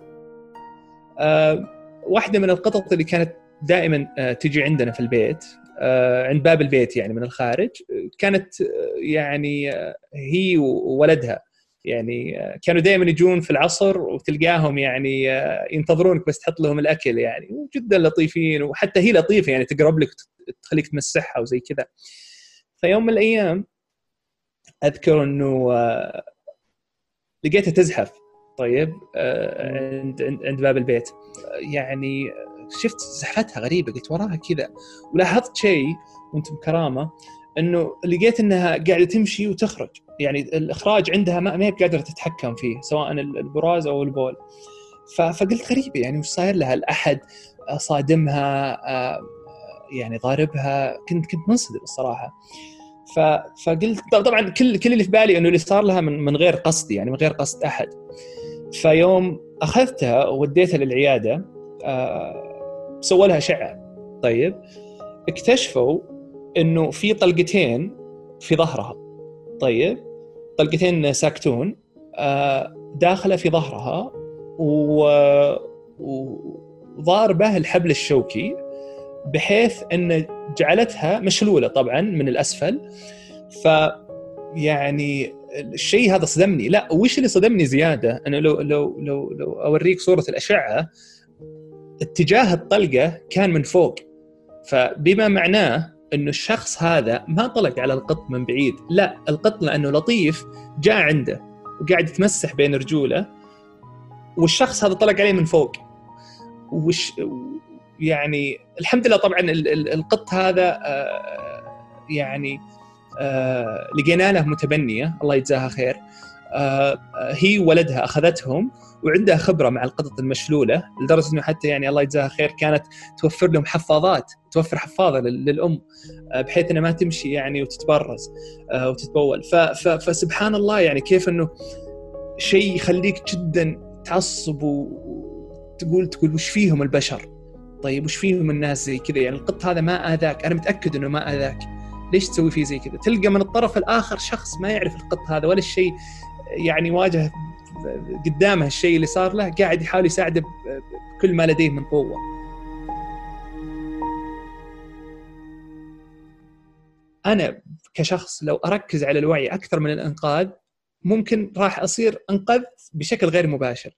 أه واحدة من القطط اللي كانت دائما أه تجي عندنا في البيت أه عند باب البيت يعني من الخارج كانت أه يعني أه هي وولدها. يعني آه، كانوا دائما يجون في العصر وتلقاهم يعني آه، ينتظرونك بس تحط لهم الأكل يعني وجدا لطيفين وحتى هي لطيفة يعني تقرب لك تخليك تمسحها وزي كذا. فيوم من الأيام أذكر إنه آه، لقيتها تزحف طيب عند عند باب البيت. يعني شفت زحفتها غريبة قلت وراها كذا ولاحظت شيء وانت بكرامة إنه لقيت إنها قاعدة تمشي وتخرج. يعني الإخراج عندها ما هي قادره تتحكم فيه سواء البراز أو البول. فقلت غريبة يعني وش صاير لها؟ الأحد صادمها يعني ضاربها. كنت كنت منصدم الصراحة. فقلت طبعا كل كل اللي في بالي إنه اللي صار لها من غير قصد يعني من غير قصد أحد. فيوم أخذتها ووديتها للعيادة آه سووا لها اشعه طيب اكتشفوا إنه في طلقتين في ظهرها. طيب طلقتين ساكتون آه داخلة في ظهرها وضاربه الحبل الشوكي بحيث إن جعلتها مشلولة طبعا من الأسفل. ف يعني الشيء هذا صدمني. لا وش اللي صدمني زيادة؟ انه لو لو لو لو أوريك صورة الأشعة اتجاه الطلقة كان من فوق. فبما معناه إنه الشخص هذا ما طلق على القط من بعيد. لا القط لأنه لطيف جاء عنده وقاعد يتمسح بين رجوله والشخص هذا طلق عليه من فوق. وش يعني الحمد لله طبعا القط هذا آه، يعني آه، لقينا له متبنية. الله يجزاها خير. هي ولدها أخذتهم وعندها خبرة مع القطط المشلولة لدرجة إنه حتى يعني الله يجزاها خير كانت توفر لهم حفاضات توفر حفاضه للأم بحيث إنها ما تمشي يعني وتتبرز وتتبول. فسبحان الله يعني كيف إنه شيء يخليك جدا تعصب وتقول تقول وش فيهم البشر؟ طيب وش فيهم الناس زي كذا؟ يعني القط هذا ما آذاك أنا متأكد إنه ما آذاك. ليش تسوي فيه زي كذا؟ تلقى من الطرف الآخر شخص ما يعرف القط هذا ولا الشيء يعني واجه قدامه الشيء اللي صار له قاعد يحاول يساعده بكل ما لديه من قوة. أنا كشخص لو أركز على الوعي أكثر من الإنقاذ ممكن راح أصير انقذت بشكل غير مباشر.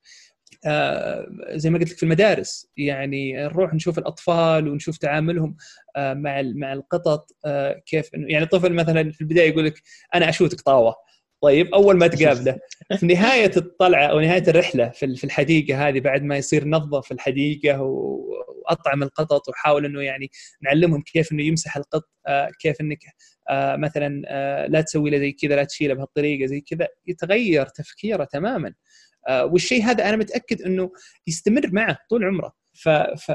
آه، زي ما قلت لك في المدارس يعني نروح نشوف الأطفال ونشوف تعاملهم آه، مع مع القطط آه، كيف يعني طفل مثلا في البداية يقول لك أنا أشوتك طاوة. طيب أول ما تقابله في نهاية الطلعة أو نهاية الرحلة في الحديقة هذه بعد ما يصير نظف الحديقة وأطعم القطط وحاول إنه يعني نعلمهم كيف إنه يمسح القط كيف إنك مثلا لا تسوي له زي كذا لا تشيله بهالطريقة زي كذا يتغير تفكيره تماما. آه، والشيء هذا أنا متأكد إنه يستمر معه طول عمره.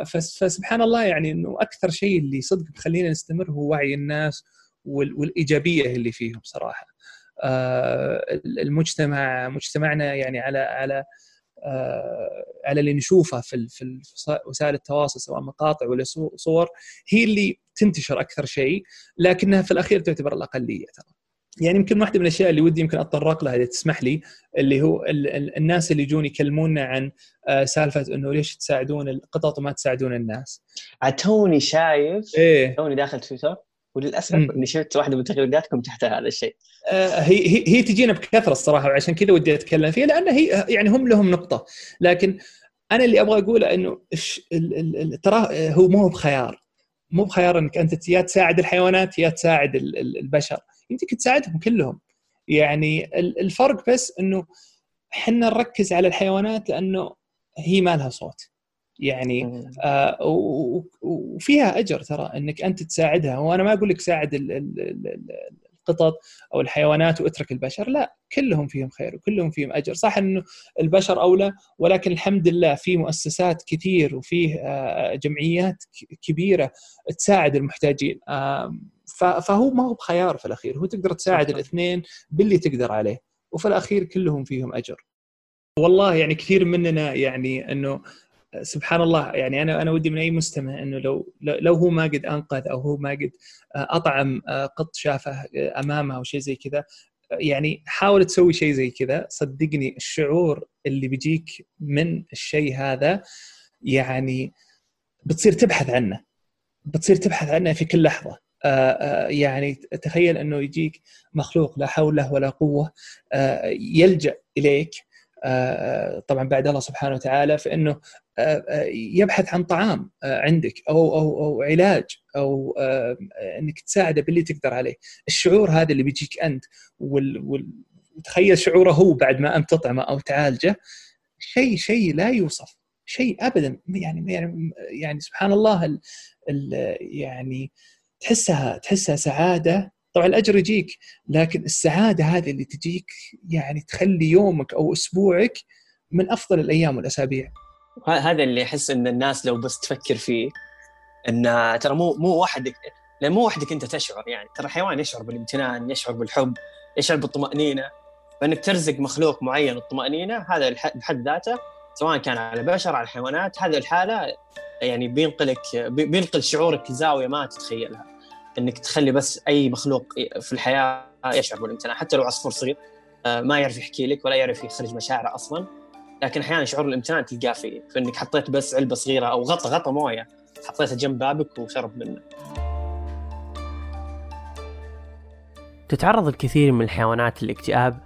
فسبحان الله يعني إنه أكثر شيء اللي صدق بخلينا نستمر هو وعي الناس والإيجابية اللي فيهم صراحة. آه، المجتمع مجتمعنا يعني على على آه، على اللي نشوفه في في وسائل التواصل سواء مقاطع ولا صور هي اللي تنتشر أكثر شيء لكنها في الأخير تعتبر الأقلية ترى. يعني يمكن واحدة من الأشياء اللي ودي يمكن أتطرق لها إذا تسمح لي اللي هو الناس اللي يجون يكلمونا عن آه، سالفة إنه ليش تساعدون القطط وما تساعدون الناس. توني شايف إيه. توني داخل تويتر. وللأسف اني شفت واحدة من تغريداتكم تحت هذا الشيء. آه هي هي هي تجينا بكثرة الصراحة وعشان كذا ودي أتكلم فيها لأن هي يعني هم لهم نقطة. لكن أنا اللي أبغى أقوله إنه ترى هو مو بخيار. مو بخيار إنك أنت يا تساعد الحيوانات يا تساعد البشر. يمديك تساعدهم كلهم. يعني الفرق بس إنه إحنا نركز على الحيوانات لأنه هي ما لها صوت. يعني آه وفيها أجر ترى إنك أنت تساعدها. وأنا ما أقول لك ساعد القطط أو الحيوانات واترك البشر لا كلهم فيهم خير وكلهم فيهم أجر. صح إنه البشر أولى ولكن الحمد لله في مؤسسات كثير وفيه آه جمعيات كبيرة تساعد المحتاجين. آه فهو ما هو بخيار في الأخير. هو تقدر تساعد الاثنين باللي تقدر عليه وفي الأخير كلهم فيهم أجر. والله يعني كثير مننا يعني إنه سبحان الله يعني أنا أنا ودي من أي مستمع إنه لو لو هو ما قد أنقذ أو هو ما قد أطعم قط شافه أمامه أو شيء زي كذا يعني حاول تسوي شيء زي كذا. صدقني الشعور اللي بيجيك من الشيء هذا يعني بتصير تبحث عنه بتصير تبحث عنه في كل لحظة. آه، آه، يعني تخيل إنه يجيك مخلوق لا حول ولا قوة آه، يلجأ إليك طبعا بعد الله سبحانه وتعالى فإنه يبحث عن طعام عندك أو أو أو علاج أو إنك تساعده باللي تقدر عليه، الشعور هذا اللي بيجيك أنت وتخيل شعوره هو بعد ما انت تطعمه أو تعالجه شيء شيء لا يوصف شيء ابدا. يعني يعني يعني سبحان الله ال ال يعني تحسها تحسها سعادة طبعا الأجر يجيك لكن السعادة هذه اللي تجيك يعني تخلي يومك أو أسبوعك من أفضل الأيام والأسابيع. هذا اللي أحس إن الناس لو بس تفكر فيه إن ترى مو مو وحدك مو وحدك أنت تشعر يعني ترى الحيوان يشعر بالامتنان يشعر بالحب يشعر بالطمأنينة. فإنك ترزق مخلوق معين الطمأنينة هذا بحد ذاته سواء كان على بشر على الحيوانات هذه الحالة يعني بينقلك بينقل شعورك لزاويه ما تتخيلها. إنك تخلي بس أي مخلوق في الحياة يشعر بالامتنان حتى لو عصفور صغير آه، ما يعرف يحكي لك ولا يعرف يخرج مشاعره أصلا. لكن أحيانا شعور الامتنان تلقاه فيه فانك حطيت بس علبة صغيرة أو غطى غطى موية حطيتها جنب بابك وشرب منه. تتعرض الكثير من الحيوانات للاكتئاب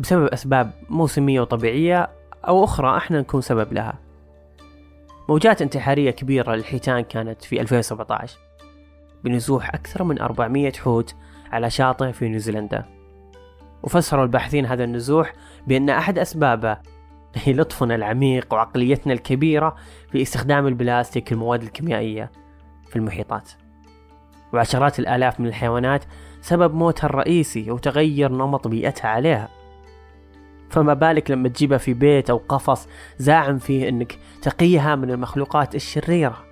بسبب أسباب موسمية وطبيعية أو أخرى إحنا نكون سبب لها. موجات انتحارية كبيرة للحيتان كانت في 2017 بنزوح أكثر من 400 حوت على شاطئ في نيوزيلندا. وفسروا الباحثين هذا النزوح بأن أحد أسبابه هي لطفنا العميق وعقليتنا الكبيرة في استخدام البلاستيك المواد الكيميائية في المحيطات. وعشرات الآلاف من الحيوانات سبب موتها الرئيسي وتغير نمط بيئتها عليها. فما بالك لما تجيبها في بيت أو قفص زاعم فيه أنك تقيها من المخلوقات الشريرة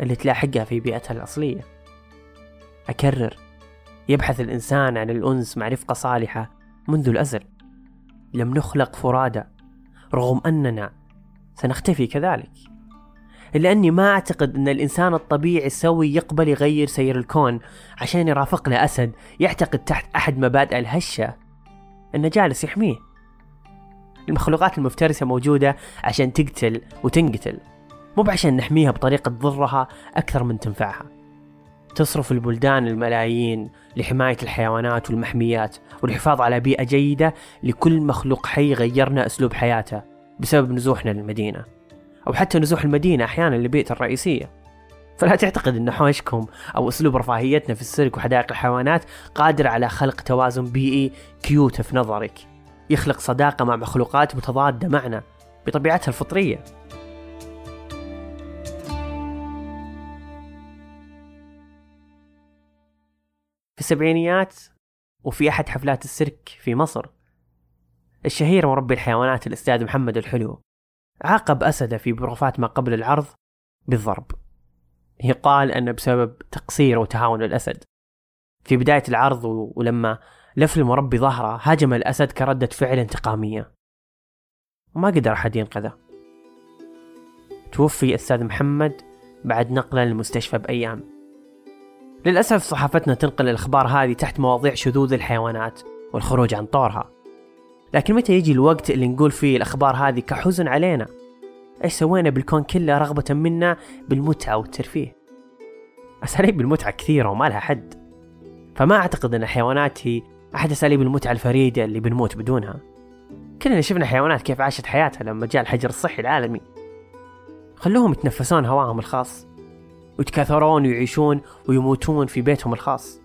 اللي تلاحقها في بيئتها الأصلية؟ أكرر. يبحث الإنسان عن الأنس مع رفقة صالحة منذ الأزل. لم نخلق فرادى رغم أننا سنختفي كذلك. إلا أني ما أعتقد أن الإنسان الطبيعي السوي يقبل يغير سير الكون عشان يرافق له أسد يعتقد تحت أحد مبادئ الهشة. أنه جالس يحميه. المخلوقات المفترسة موجودة عشان تقتل وتنقتل مو عشان نحميها بطريقة تضرها أكثر من تنفعها. تصرف البلدان الملايين لحماية الحيوانات والمحميات والحفاظ على بيئة جيدة لكل مخلوق حي غيرنا أسلوب حياته بسبب نزوحنا للمدينة. أو حتى نزوح المدينة أحيانا لبيئة الرئيسية. فلا تعتقد أن حوشكم أو أسلوب رفاهيتنا في السيرك وحدائق الحيوانات قادر على خلق توازن بيئي كيوت في نظرك. يخلق صداقة مع مخلوقات متضادة معنا بطبيعتها الفطرية. السبعينيات وفي أحد حفلات السيرك في مصر. الشهير مربي الحيوانات الأستاذ محمد الحلو عاقب أسده في بروفات ما قبل العرض بالضرب. يقال أن بسبب تقصير وتهاون الأسد. في بداية العرض ولما لف المربي ظهره هاجم الأسد كردة فعل انتقامية. وما قدر أحد ينقذه. توفي الأستاذ محمد بعد نقله للمستشفى بأيام. للأسف صحافتنا تنقل الأخبار هذه تحت مواضيع شذوذ الحيوانات والخروج عن طورها لكن متى يجي الوقت اللي نقول فيه الأخبار هذه كحزن علينا؟ إيش سوينا بالكون كله رغبة منا بالمتعة والترفيه؟ أساليب المتعة كثيرة وما لها حد. فما أعتقد أن الحيوانات هي أحد أساليب المتعة الفريدة اللي بنموت بدونها. كلنا شفنا حيوانات كيف عاشت حياتها لما جاء الحجر الصحي العالمي. خلوهم يتنفسون هواهم الخاص. ويتكاثرون ويعيشون ويموتون في بيتهم الخاص.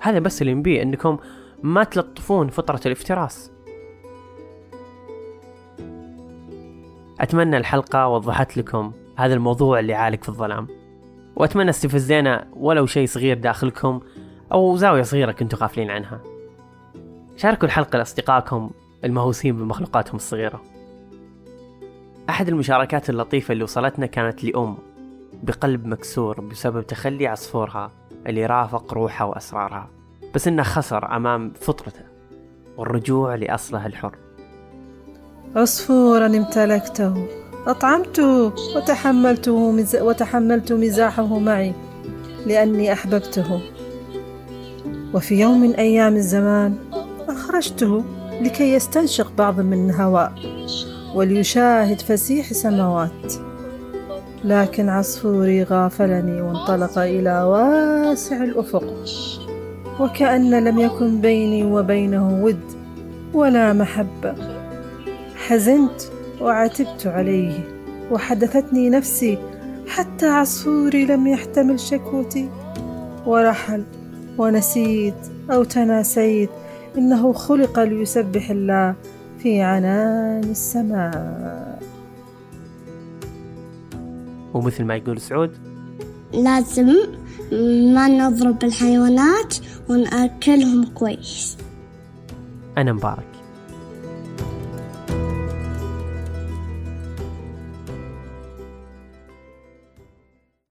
هذا بس اللي نبيه إنكم ما تلطفون فطرة الافتراس. أتمنى الحلقة وضحت لكم هذا الموضوع اللي عالق في الظلام. وأتمنى استفزينا ولو شيء صغير داخلكم أو زاوية صغيرة كنتوا غافلين عنها. شاركوا الحلقة لأصدقائكم المهووسين بمخلوقاتهم الصغيرة. أحد المشاركات اللطيفة اللي وصلتنا كانت لأم. بقلب مكسور بسبب تخلي عصفورها اللي رافق روحها وأسرارها بس إنه خسر أمام فطرته والرجوع لأصله الحر. عصفورا امتلكته أطعمته وتحملته مز... وتحملت مزاحه معي لأني أحببته. وفي يوم من أيام الزمان أخرجته لكي يستنشق بعض من الهواء وليشاهد فسيح سماوات لكن عصفوري غافلني وانطلق إلى واسع الأفق. وكأن لم يكن بيني وبينه ود ولا محبة. حزنت وعتبت عليه وحدثتني نفسي حتى عصفوري لم يحتمل شكوتي. ورحل ونسيت أو تناسيت إنه خلق ليسبح الله في عنان السماء. ومثل ما يقول سعود. لازم ما نضرب الحيوانات ونأكلهم كويس. أنا مبارك.